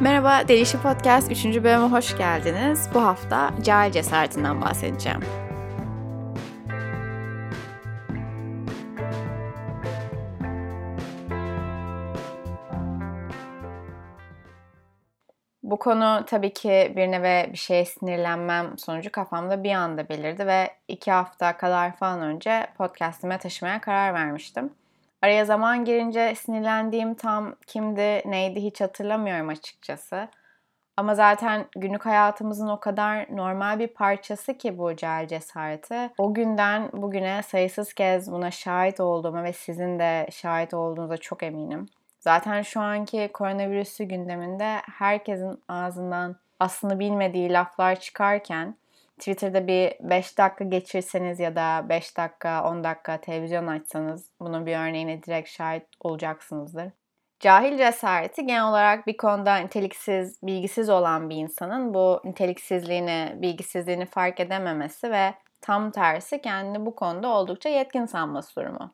Merhaba, Delişi Podcast 3. bölüme hoş geldiniz. Bu hafta cahil cesaretinden bahsedeceğim. Bu konu tabii ki birine ve bir şeye sinirlenmem sonucu kafamda bir anda belirdi ve iki hafta kadar falan önce podcastime taşımaya karar vermiştim. Araya zaman girince sinirlendiğim tam kimdi, neydi hiç hatırlamıyorum açıkçası. Ama zaten günlük hayatımızın o kadar normal bir parçası ki bu cahil cesareti. O günden bugüne sayısız kez buna şahit olduğuma ve sizin de şahit olduğunuza çok eminim. Zaten şu anki koronavirüsü gündeminde herkesin ağzından aslında bilmediği laflar çıkarken Twitter'da bir 5 dakika geçirseniz ya da 5 dakika 10 dakika televizyon açsanız bunun bir örneğine direkt şahit olacaksınızdır. Cahil cesareti genel olarak bir konuda niteliksiz, bilgisiz olan bir insanın bu niteliksizliğini, bilgisizliğini fark edememesi ve tam tersi kendini bu konuda oldukça yetkin sanması durumu.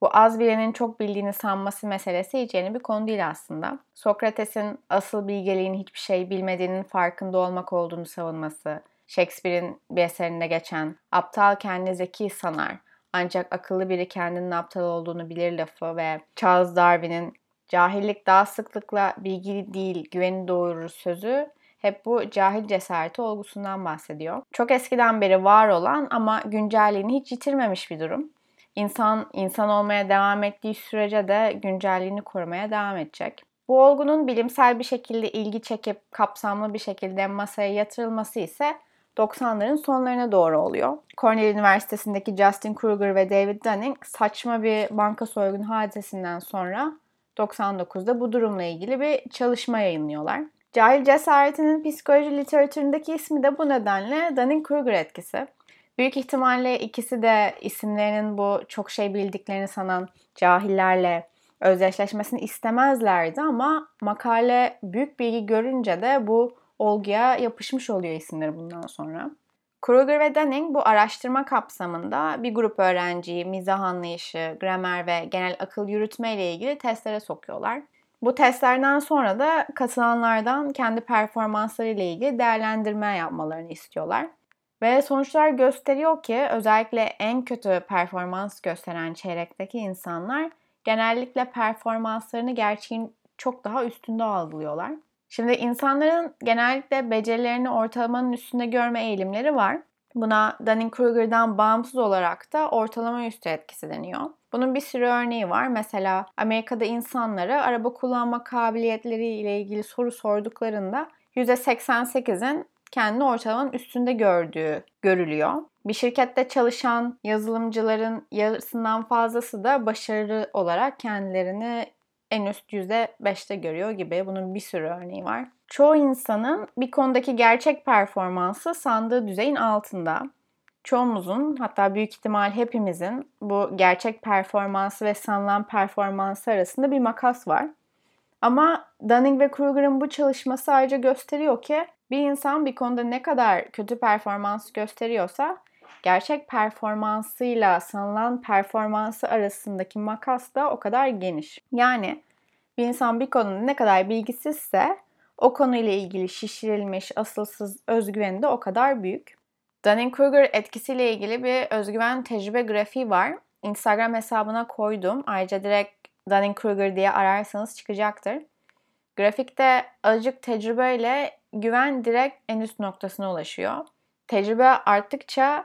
Bu az bilenin çok bildiğini sanması meselesi hiç yeni bir konu değil aslında. Sokrates'in asıl bilgeliğin hiçbir şey bilmediğinin farkında olmak olduğunu savunması, Shakespeare'in bir eserinde geçen aptal kendini zeki sanar ancak akıllı biri kendinin aptal olduğunu bilir lafı ve Charles Darwin'in cahillik daha sıklıkla bilgi değil güveni doğurur sözü hep bu cahil cesareti olgusundan bahsediyor. Çok eskiden beri var olan ama güncelliğini hiç yitirmemiş bir durum. İnsan insan olmaya devam ettiği sürece de güncelliğini korumaya devam edecek. Bu olgunun bilimsel bir şekilde ilgi çekip kapsamlı bir şekilde masaya yatırılması ise 90'ların sonlarına doğru oluyor. Cornell Üniversitesi'ndeki Justin Kruger ve David Dunning saçma bir banka soygunu hadisesinden sonra 99'da bu durumla ilgili bir çalışma yayınlıyorlar. Cahil cesaretinin psikoloji literatüründeki ismi de bu nedenle Dunning-Kruger etkisi. Büyük ihtimalle ikisi de isimlerinin bu çok şey bildiklerini sanan cahillerle özdeşleşmesini istemezlerdi ama makale büyük bilgi görünce de bu olguya yapışmış oluyor isimleri bundan sonra. Kruger ve Dunning bu araştırma kapsamında bir grup öğrenciyi mizah anlayışı, gramer ve genel akıl yürütme ile ilgili testlere sokuyorlar. Bu testlerden sonra da katılanlardan kendi performansları ile ilgili değerlendirme yapmalarını istiyorlar. Ve sonuçlar gösteriyor ki özellikle en kötü performans gösteren çeyrekteki insanlar genellikle performanslarını gerçeğin çok daha üstünde algılıyorlar. Şimdi insanların genellikle becerilerini ortalamanın üstünde görme eğilimleri var. Buna Dunning-Kruger'dan bağımsız olarak da ortalama üstü etkisi deniyor. Bunun bir sürü örneği var. Mesela Amerika'da insanlara araba kullanma kabiliyetleri ile ilgili soru sorduklarında %88'in kendini ortalamanın üstünde gördüğü görülüyor. Bir şirkette çalışan yazılımcıların yarısından fazlası da başarılı olarak kendilerini en üst %5'te görüyor gibi. Bunun bir sürü örneği var. Çoğu insanın bir konudaki gerçek performansı sandığı düzeyin altında. Çoğumuzun hatta büyük ihtimal hepimizin bu gerçek performansı ve sanılan performansı arasında bir makas var. Ama Dunning ve Kruger'ın bu çalışması ayrıca gösteriyor ki bir insan bir konuda ne kadar kötü performans gösteriyorsa gerçek performansıyla sanılan performansı arasındaki makas da o kadar geniş. Yani bir insan bir konuda ne kadar bilgisizse o konuyla ilgili şişirilmiş asılsız özgüveni de o kadar büyük. Dunning-Kruger etkisiyle ilgili bir özgüven tecrübe grafiği var. Instagram hesabına koydum. Ayrıca direkt Dunning-Kruger diye ararsanız çıkacaktır. Grafikte azıcık tecrübeyle güven direkt en üst noktasına ulaşıyor. Tecrübe arttıkça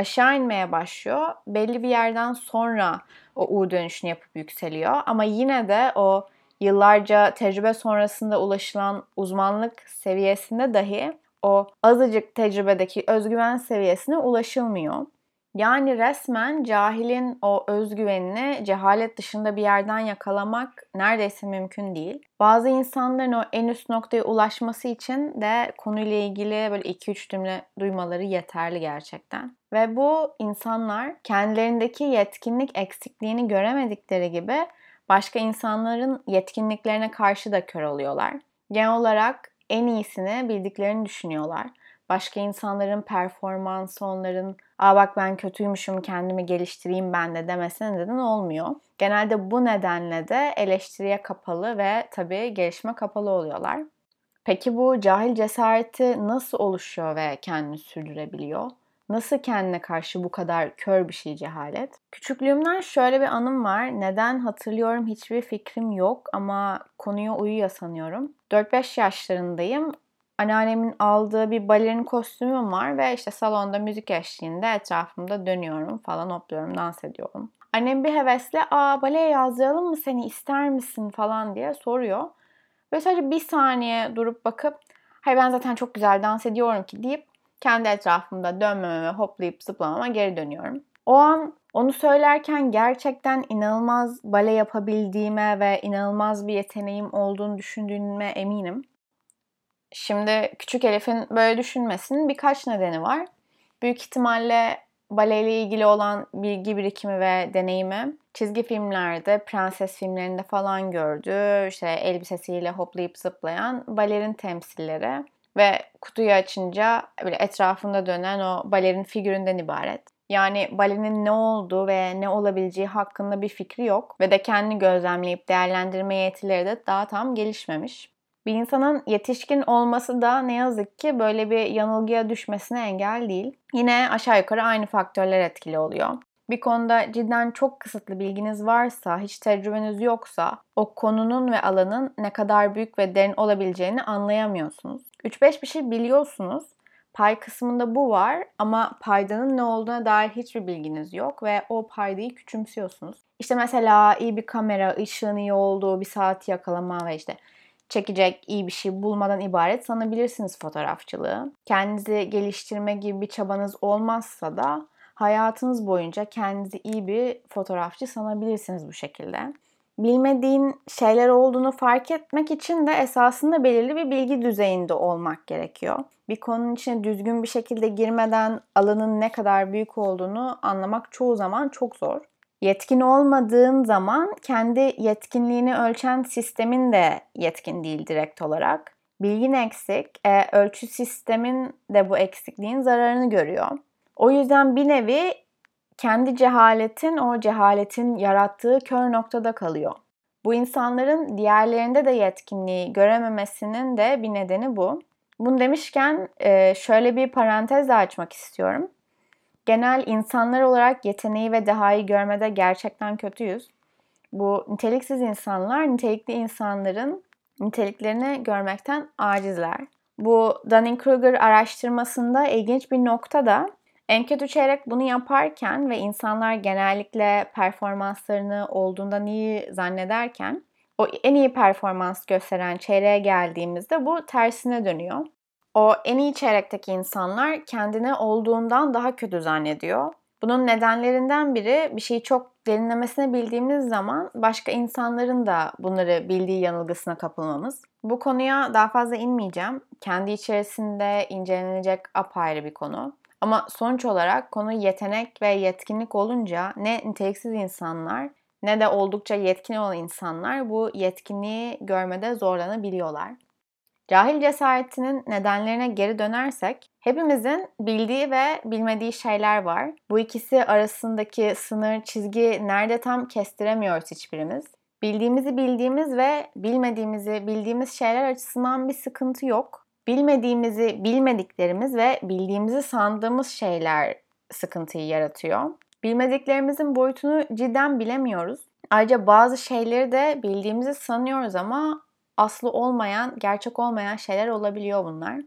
aşağı inmeye başlıyor. Belli bir yerden sonra o U dönüşünü yapıp yükseliyor. Ama yine de o yıllarca tecrübe sonrasında ulaşılan uzmanlık seviyesinde dahi o azıcık tecrübedeki özgüven seviyesine ulaşılmıyor. Yani resmen cahilin o özgüvenini cehalet dışında bir yerden yakalamak neredeyse mümkün değil. Bazı insanların o en üst noktaya ulaşması için de konuyla ilgili böyle 2-3 cümle duymaları yeterli gerçekten. Ve bu insanlar kendilerindeki yetkinlik eksikliğini göremedikleri gibi başka insanların yetkinliklerine karşı da kör oluyorlar. Genel olarak en iyisini bildiklerini düşünüyorlar başka insanların performansı onların aa bak ben kötüymüşüm kendimi geliştireyim ben de demesine neden olmuyor. Genelde bu nedenle de eleştiriye kapalı ve tabii gelişme kapalı oluyorlar. Peki bu cahil cesareti nasıl oluşuyor ve kendini sürdürebiliyor? Nasıl kendine karşı bu kadar kör bir şey cehalet? Küçüklüğümden şöyle bir anım var. Neden hatırlıyorum hiçbir fikrim yok ama konuya uyuyor sanıyorum. 4-5 yaşlarındayım. Anneannemin aldığı bir balerin kostümüm var ve işte salonda müzik eşliğinde etrafımda dönüyorum falan hopluyorum, dans ediyorum. Annem bir hevesle ''Aa baleye yazdıralım mı seni ister misin?'' falan diye soruyor. Ve sadece bir saniye durup bakıp hayır ben zaten çok güzel dans ediyorum ki deyip kendi etrafımda dönmeme ve hoplayıp zıplamama geri dönüyorum. O an onu söylerken gerçekten inanılmaz bale yapabildiğime ve inanılmaz bir yeteneğim olduğunu düşündüğüme eminim. Şimdi küçük Elif'in böyle düşünmesinin birkaç nedeni var. Büyük ihtimalle baleyle ilgili olan bilgi birikimi ve deneyimi çizgi filmlerde, prenses filmlerinde falan gördü. İşte elbisesiyle hoplayıp zıplayan balerin temsilleri ve kutuyu açınca böyle etrafında dönen o balerin figüründen ibaret. Yani balenin ne olduğu ve ne olabileceği hakkında bir fikri yok ve de kendini gözlemleyip değerlendirme yetileri de daha tam gelişmemiş. Bir insanın yetişkin olması da ne yazık ki böyle bir yanılgıya düşmesine engel değil. Yine aşağı yukarı aynı faktörler etkili oluyor. Bir konuda cidden çok kısıtlı bilginiz varsa, hiç tecrübeniz yoksa o konunun ve alanın ne kadar büyük ve derin olabileceğini anlayamıyorsunuz. 3-5 bir şey biliyorsunuz. Pay kısmında bu var ama paydanın ne olduğuna dair hiçbir bilginiz yok ve o paydayı küçümsüyorsunuz. İşte mesela iyi bir kamera, ışığın iyi olduğu bir saati yakalama ve işte çekecek iyi bir şey bulmadan ibaret sanabilirsiniz fotoğrafçılığı. Kendinizi geliştirme gibi bir çabanız olmazsa da hayatınız boyunca kendinizi iyi bir fotoğrafçı sanabilirsiniz bu şekilde. Bilmediğin şeyler olduğunu fark etmek için de esasında belirli bir bilgi düzeyinde olmak gerekiyor. Bir konunun içine düzgün bir şekilde girmeden alanın ne kadar büyük olduğunu anlamak çoğu zaman çok zor. Yetkin olmadığın zaman kendi yetkinliğini ölçen sistemin de yetkin değil direkt olarak. Bilgin eksik, e, ölçü sistemin de bu eksikliğin zararını görüyor. O yüzden bir nevi kendi cehaletin o cehaletin yarattığı kör noktada kalıyor. Bu insanların diğerlerinde de yetkinliği görememesinin de bir nedeni bu. Bunu demişken e, şöyle bir parantez de açmak istiyorum. Genel insanlar olarak yeteneği ve dehayı görmede gerçekten kötüyüz. Bu niteliksiz insanlar nitelikli insanların niteliklerini görmekten acizler. Bu Dunning-Kruger araştırmasında ilginç bir nokta da en kötü çeyrek bunu yaparken ve insanlar genellikle performanslarını olduğundan iyi zannederken o en iyi performans gösteren çeyreğe geldiğimizde bu tersine dönüyor. O en iyi çeyrekteki insanlar kendini olduğundan daha kötü zannediyor. Bunun nedenlerinden biri bir şeyi çok derinlemesine bildiğimiz zaman başka insanların da bunları bildiği yanılgısına kapılmamız. Bu konuya daha fazla inmeyeceğim. Kendi içerisinde incelenecek apayrı bir konu. Ama sonuç olarak konu yetenek ve yetkinlik olunca ne niteliksiz insanlar ne de oldukça yetkin olan insanlar bu yetkinliği görmede zorlanabiliyorlar. Cahil cesaretinin nedenlerine geri dönersek, hepimizin bildiği ve bilmediği şeyler var. Bu ikisi arasındaki sınır, çizgi nerede tam kestiremiyoruz hiçbirimiz. Bildiğimizi bildiğimiz ve bilmediğimizi bildiğimiz şeyler açısından bir sıkıntı yok bilmediğimizi bilmediklerimiz ve bildiğimizi sandığımız şeyler sıkıntıyı yaratıyor. Bilmediklerimizin boyutunu cidden bilemiyoruz. Ayrıca bazı şeyleri de bildiğimizi sanıyoruz ama aslı olmayan, gerçek olmayan şeyler olabiliyor bunlar.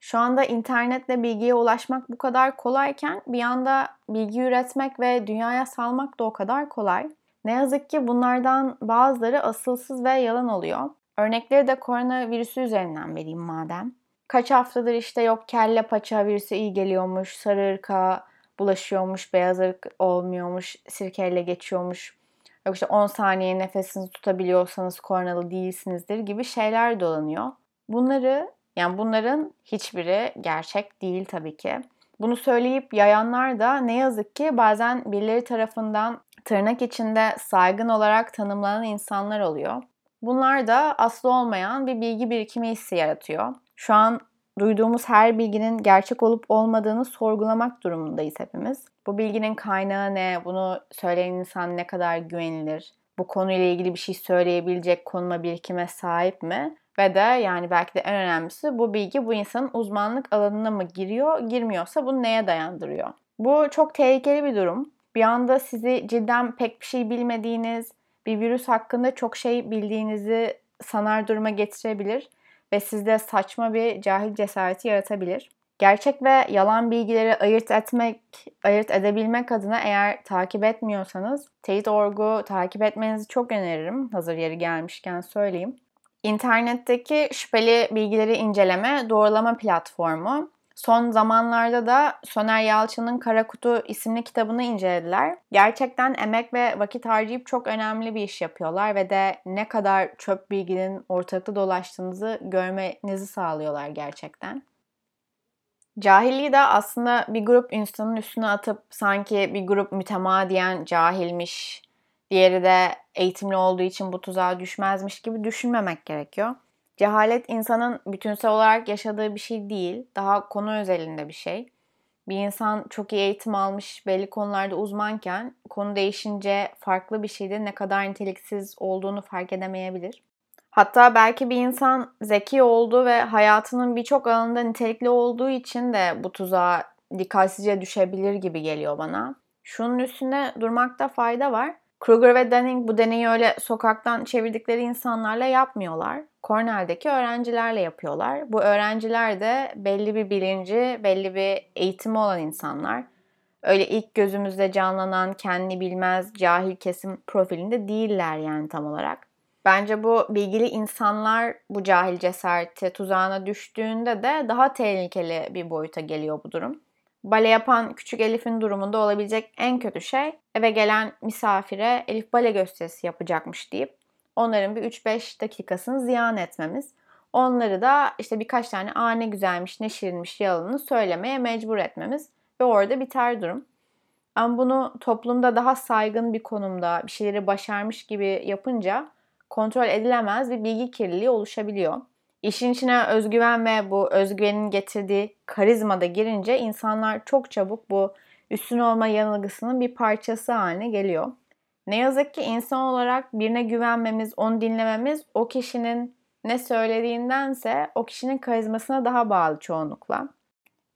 Şu anda internetle bilgiye ulaşmak bu kadar kolayken bir anda bilgi üretmek ve dünyaya salmak da o kadar kolay. Ne yazık ki bunlardan bazıları asılsız ve yalan oluyor. Örnekleri de koronavirüsü üzerinden vereyim madem. Kaç haftadır işte yok kelle paça virüsü iyi geliyormuş, sarı ırka bulaşıyormuş, beyaz ırk olmuyormuş, sirkeyle geçiyormuş. Yok işte 10 saniye nefesinizi tutabiliyorsanız koronalı değilsinizdir gibi şeyler dolanıyor. Bunları yani bunların hiçbiri gerçek değil tabii ki. Bunu söyleyip yayanlar da ne yazık ki bazen birileri tarafından tırnak içinde saygın olarak tanımlanan insanlar oluyor. Bunlar da aslı olmayan bir bilgi birikimi hissi yaratıyor. Şu an duyduğumuz her bilginin gerçek olup olmadığını sorgulamak durumundayız hepimiz. Bu bilginin kaynağı ne? Bunu söyleyen insan ne kadar güvenilir? Bu konuyla ilgili bir şey söyleyebilecek konuma birikime sahip mi? Ve de yani belki de en önemlisi bu bilgi bu insanın uzmanlık alanına mı giriyor, girmiyorsa bunu neye dayandırıyor? Bu çok tehlikeli bir durum. Bir anda sizi cidden pek bir şey bilmediğiniz, bir virüs hakkında çok şey bildiğinizi sanar duruma getirebilir ve sizde saçma bir cahil cesareti yaratabilir. Gerçek ve yalan bilgileri ayırt etmek, ayırt edebilmek adına eğer takip etmiyorsanız Teyit.org'u takip etmenizi çok öneririm. Hazır yeri gelmişken söyleyeyim. İnternetteki şüpheli bilgileri inceleme, doğrulama platformu. Son zamanlarda da Soner Yalçın'ın Kara Kutu isimli kitabını incelediler. Gerçekten emek ve vakit harcayıp çok önemli bir iş yapıyorlar ve de ne kadar çöp bilginin ortalıkta dolaştığınızı görmenizi sağlıyorlar gerçekten. Cahilliği de aslında bir grup insanın üstüne atıp sanki bir grup mütemadiyen cahilmiş, diğeri de eğitimli olduğu için bu tuzağa düşmezmiş gibi düşünmemek gerekiyor. Cehalet insanın bütünsel olarak yaşadığı bir şey değil, daha konu özelinde bir şey. Bir insan çok iyi eğitim almış, belli konularda uzmanken konu değişince farklı bir şeyde ne kadar niteliksiz olduğunu fark edemeyebilir. Hatta belki bir insan zeki olduğu ve hayatının birçok alanında nitelikli olduğu için de bu tuzağa dikkatsizce düşebilir gibi geliyor bana. Şunun üstüne durmakta fayda var. Kruger ve Dunning bu deneyi öyle sokaktan çevirdikleri insanlarla yapmıyorlar. Cornell'deki öğrencilerle yapıyorlar. Bu öğrenciler de belli bir bilinci, belli bir eğitimi olan insanlar. Öyle ilk gözümüzde canlanan kendi bilmez cahil kesim profilinde değiller yani tam olarak. Bence bu bilgili insanlar bu cahil cesareti tuzağına düştüğünde de daha tehlikeli bir boyuta geliyor bu durum. Bale yapan küçük Elif'in durumunda olabilecek en kötü şey eve gelen misafire Elif bale gösterisi yapacakmış deyip onların bir 3-5 dakikasını ziyan etmemiz. Onları da işte birkaç tane aa ne güzelmiş ne şirinmiş yalanını söylemeye mecbur etmemiz ve orada biter durum. Ama bunu toplumda daha saygın bir konumda bir şeyleri başarmış gibi yapınca kontrol edilemez bir bilgi kirliliği oluşabiliyor. İşin içine özgüven ve bu özgüvenin getirdiği karizma da girince insanlar çok çabuk bu üstün olma yanılgısının bir parçası haline geliyor. Ne yazık ki insan olarak birine güvenmemiz, onu dinlememiz o kişinin ne söylediğindense o kişinin karizmasına daha bağlı çoğunlukla.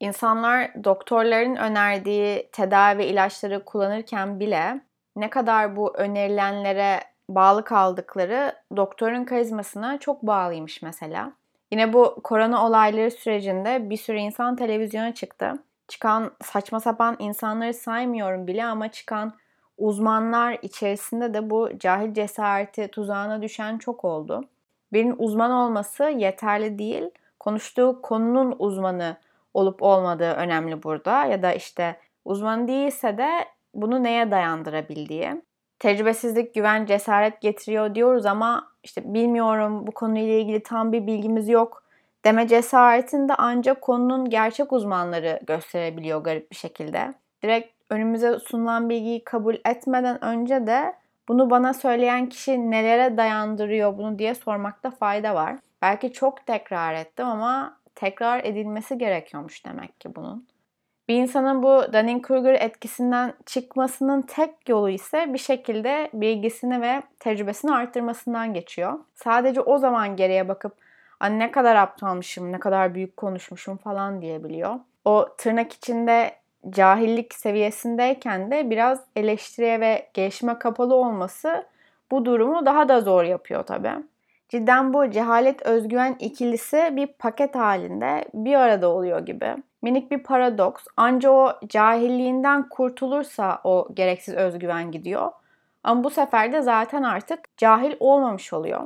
İnsanlar doktorların önerdiği tedavi ilaçları kullanırken bile ne kadar bu önerilenlere bağlı kaldıkları doktorun karizmasına çok bağlıymış mesela. Yine bu korona olayları sürecinde bir sürü insan televizyona çıktı. Çıkan saçma sapan insanları saymıyorum bile ama çıkan uzmanlar içerisinde de bu cahil cesareti tuzağına düşen çok oldu. Birinin uzman olması yeterli değil. Konuştuğu konunun uzmanı olup olmadığı önemli burada. Ya da işte uzman değilse de bunu neye dayandırabildiği tecrübesizlik, güven, cesaret getiriyor diyoruz ama işte bilmiyorum bu konuyla ilgili tam bir bilgimiz yok deme cesaretini de ancak konunun gerçek uzmanları gösterebiliyor garip bir şekilde. Direkt önümüze sunulan bilgiyi kabul etmeden önce de bunu bana söyleyen kişi nelere dayandırıyor bunu diye sormakta fayda var. Belki çok tekrar ettim ama tekrar edilmesi gerekiyormuş demek ki bunun. Bir insanın bu Dunning-Kruger etkisinden çıkmasının tek yolu ise bir şekilde bilgisini ve tecrübesini arttırmasından geçiyor. Sadece o zaman geriye bakıp ne kadar aptalmışım, ne kadar büyük konuşmuşum falan diyebiliyor. O tırnak içinde cahillik seviyesindeyken de biraz eleştiriye ve gelişime kapalı olması bu durumu daha da zor yapıyor tabii. Cidden bu cehalet özgüven ikilisi bir paket halinde bir arada oluyor gibi. Minik bir paradoks. Anca o cahilliğinden kurtulursa o gereksiz özgüven gidiyor. Ama bu sefer de zaten artık cahil olmamış oluyor.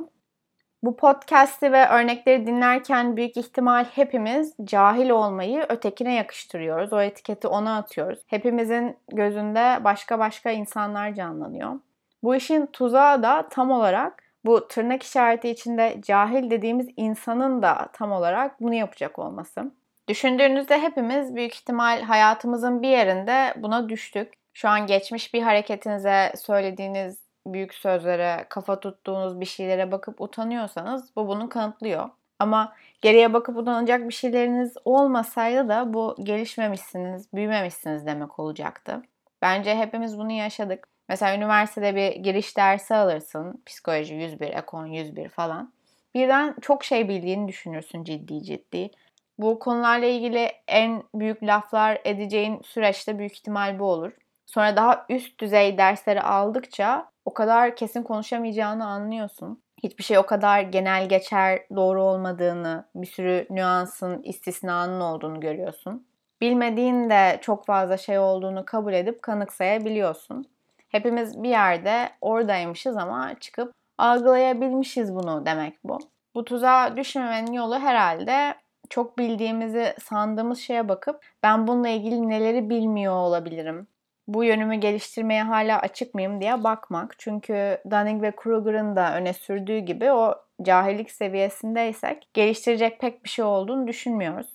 Bu podcast'i ve örnekleri dinlerken büyük ihtimal hepimiz cahil olmayı ötekine yakıştırıyoruz. O etiketi ona atıyoruz. Hepimizin gözünde başka başka insanlar canlanıyor. Bu işin tuzağı da tam olarak bu tırnak işareti içinde cahil dediğimiz insanın da tam olarak bunu yapacak olması. Düşündüğünüzde hepimiz büyük ihtimal hayatımızın bir yerinde buna düştük. Şu an geçmiş bir hareketinize söylediğiniz büyük sözlere, kafa tuttuğunuz bir şeylere bakıp utanıyorsanız bu bunu kanıtlıyor. Ama geriye bakıp utanacak bir şeyleriniz olmasaydı da bu gelişmemişsiniz, büyümemişsiniz demek olacaktı. Bence hepimiz bunu yaşadık. Mesela üniversitede bir giriş dersi alırsın. Psikoloji 101, ekon 101 falan. birden çok şey bildiğini düşünürsün ciddi ciddi. Bu konularla ilgili en büyük laflar edeceğin süreçte büyük ihtimal bu olur. Sonra daha üst düzey dersleri aldıkça o kadar kesin konuşamayacağını anlıyorsun. Hiçbir şey o kadar genel geçer doğru olmadığını, bir sürü nüansın, istisnanın olduğunu görüyorsun. Bilmediğin de çok fazla şey olduğunu kabul edip kanıksayabiliyorsun. Hepimiz bir yerde oradaymışız ama çıkıp algılayabilmişiz bunu demek bu. Bu tuzağa düşmemenin yolu herhalde çok bildiğimizi sandığımız şeye bakıp ben bununla ilgili neleri bilmiyor olabilirim? Bu yönümü geliştirmeye hala açık mıyım diye bakmak. Çünkü Dunning ve Kruger'ın da öne sürdüğü gibi o cahillik seviyesindeysek geliştirecek pek bir şey olduğunu düşünmüyoruz.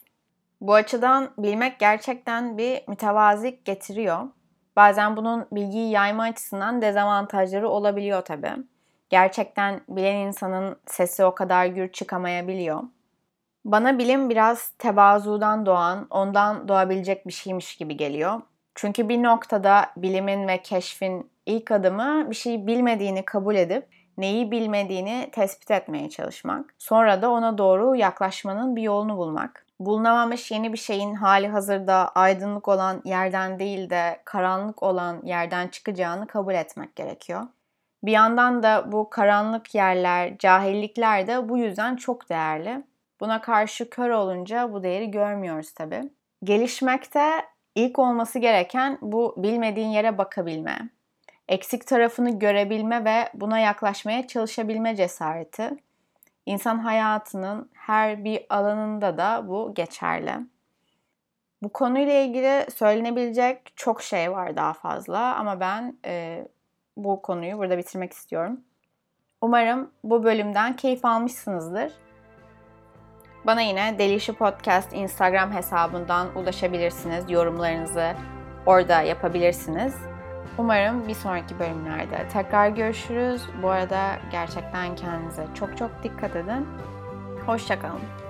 Bu açıdan bilmek gerçekten bir mütevazilik getiriyor. Bazen bunun bilgiyi yayma açısından dezavantajları olabiliyor tabii. Gerçekten bilen insanın sesi o kadar gür çıkamayabiliyor. Bana bilim biraz tevazudan doğan, ondan doğabilecek bir şeymiş gibi geliyor. Çünkü bir noktada bilimin ve keşfin ilk adımı bir şeyi bilmediğini kabul edip neyi bilmediğini tespit etmeye çalışmak. Sonra da ona doğru yaklaşmanın bir yolunu bulmak. Bulunamamış yeni bir şeyin hali hazırda aydınlık olan yerden değil de karanlık olan yerden çıkacağını kabul etmek gerekiyor. Bir yandan da bu karanlık yerler, cahillikler de bu yüzden çok değerli. Buna karşı kör olunca bu değeri görmüyoruz tabii. Gelişmekte ilk olması gereken bu bilmediğin yere bakabilme. Eksik tarafını görebilme ve buna yaklaşmaya çalışabilme cesareti. İnsan hayatının her bir alanında da bu geçerli. Bu konuyla ilgili söylenebilecek çok şey var daha fazla ama ben e, bu konuyu burada bitirmek istiyorum. Umarım bu bölümden keyif almışsınızdır. Bana yine Delişi Podcast Instagram hesabından ulaşabilirsiniz. Yorumlarınızı orada yapabilirsiniz. Umarım bir sonraki bölümlerde tekrar görüşürüz. Bu arada gerçekten kendinize çok çok dikkat edin. Hoşçakalın.